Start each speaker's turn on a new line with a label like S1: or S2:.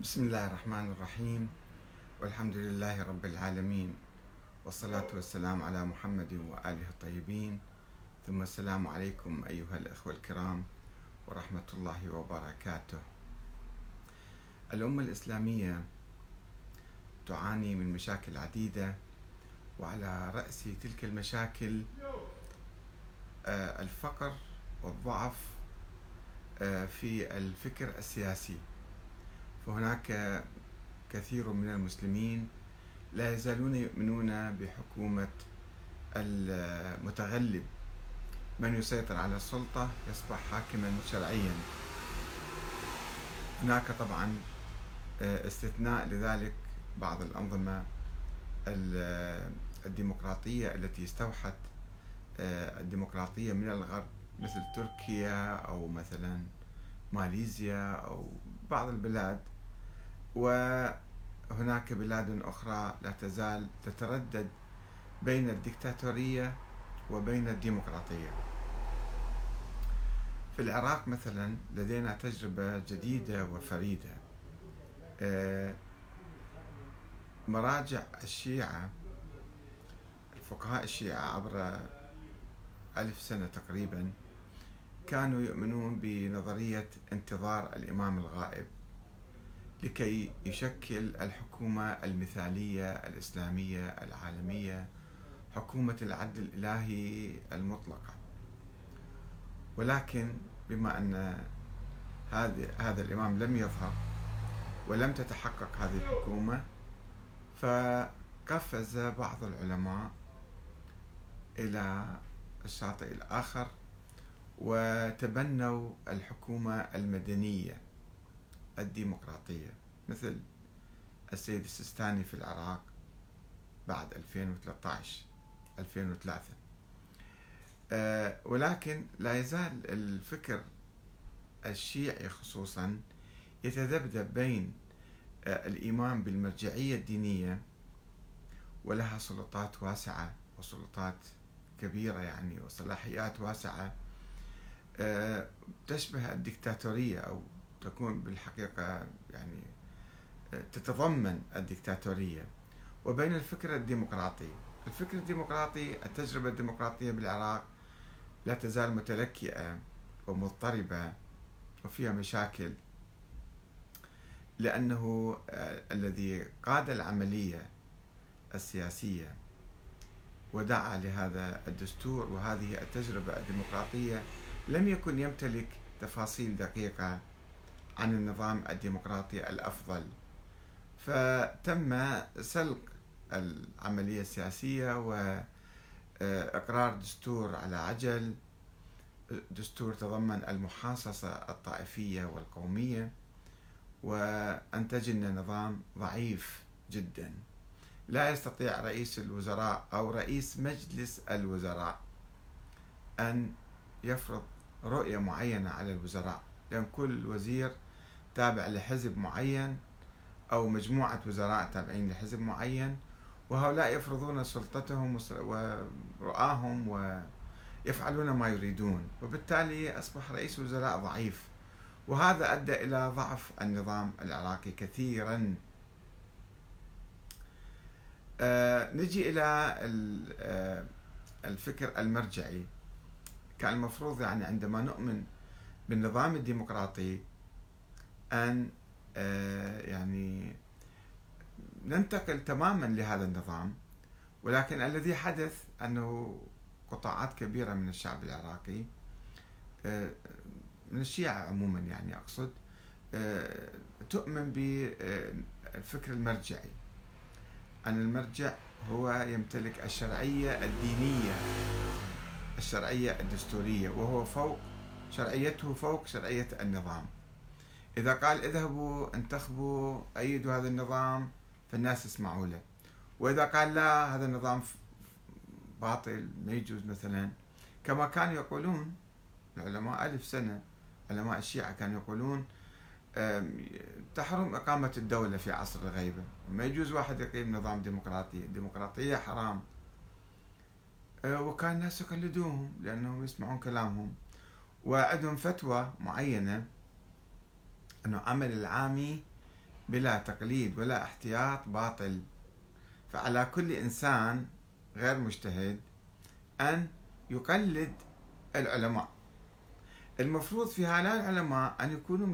S1: بسم الله الرحمن الرحيم. والحمد لله رب العالمين. والصلاة والسلام على محمد وآله الطيبين. ثم السلام عليكم أيها الأخوة الكرام ورحمة الله وبركاته. الأمة الإسلامية تعاني من مشاكل عديدة وعلى رأس تلك المشاكل آه، الفقر والضعف آه، في الفكر السياسي. فهناك كثير من المسلمين لا يزالون يؤمنون بحكومة المتغلب. من يسيطر على السلطة يصبح حاكما شرعيا. هناك طبعا آه، استثناء لذلك بعض الأنظمة الديمقراطية التي استوحت آه، الديمقراطية من الغرب مثل تركيا أو مثلا ماليزيا أو بعض البلاد. وهناك بلاد أخرى لا تزال تتردد بين الدكتاتورية وبين الديمقراطية. في العراق مثلا لدينا تجربة جديدة وفريدة. آه، مراجع الشيعة الفقهاء الشيعة عبر ألف سنة تقريبا كانوا يؤمنون بنظرية انتظار الإمام الغائب. لكي يشكل الحكومة المثالية الإسلامية العالمية حكومة العدل الإلهي المطلقة. ولكن بما أن هذا الإمام لم يظهر ولم تتحقق هذه الحكومة فقفز بعض العلماء إلى الشاطئ الآخر وتبنوا الحكومة المدنية. الديمقراطية مثل السيد السيستاني في العراق بعد 2013 2003 أه ولكن لا يزال الفكر الشيعي خصوصا يتذبذب بين أه الإيمان بالمرجعية الدينية ولها سلطات واسعة وسلطات كبيرة يعني وصلاحيات واسعة أه تشبه الدكتاتورية أو تكون بالحقيقة يعني تتضمن الدكتاتورية. وبين الفكر الديمقراطي. الفكر الديمقراطي التجربة الديمقراطية بالعراق لا تزال متلكئة ومضطربة وفيها مشاكل. لأنه الذي قاد العملية السياسية ودعا لهذا الدستور وهذه التجربة الديمقراطية لم يكن يمتلك تفاصيل دقيقة عن النظام الديمقراطي الأفضل. فتم سلق العملية السياسية واقرار دستور على عجل. دستور تضمن المحاصصة الطائفية والقومية وانتج لنا نظام ضعيف جدا. لا يستطيع رئيس الوزراء أو رئيس مجلس الوزراء أن يفرض رؤية معينة على الوزراء. لأن كل وزير تابع لحزب معين أو مجموعة وزراء تابعين لحزب معين وهؤلاء يفرضون سلطتهم ورؤاهم ويفعلون ما يريدون وبالتالي أصبح رئيس وزراء ضعيف وهذا أدى إلى ضعف النظام العراقي كثيرا. آه نجي إلى آه، الفكر المرجعي. كان المفروض يعني عندما نؤمن بالنظام الديمقراطي أن آه، يعني ننتقل تماما لهذا النظام ولكن الذي حدث أنه قطاعات كبيرة من الشعب العراقي آه، من الشيعة عموما يعني أقصد آه، تؤمن بالفكر المرجعي. أن المرجع هو يمتلك الشرعية الدينية الشرعية الدستورية وهو فوق شرعيته فوق شرعية النظام. إذا قال اذهبوا انتخبوا أيدوا هذا النظام فالناس يسمعوا له. وإذا قال لا هذا النظام باطل ما يجوز مثلا. كما كانوا يقولون العلماء ألف سنة علماء الشيعة كانوا يقولون تحرم إقامة الدولة في عصر الغيبة. ما يجوز واحد يقيم نظام ديمقراطي الديمقراطية حرام. أه، وكان الناس يقلدوهم لأنهم يسمعون كلامهم. وعندهم فتوى معينة أنه عمل العامي بلا تقليد ولا احتياط باطل. فعلى كل إنسان غير مجتهد أن يقلد العلماء. المفروض في هؤلاء العلماء أن يكونوا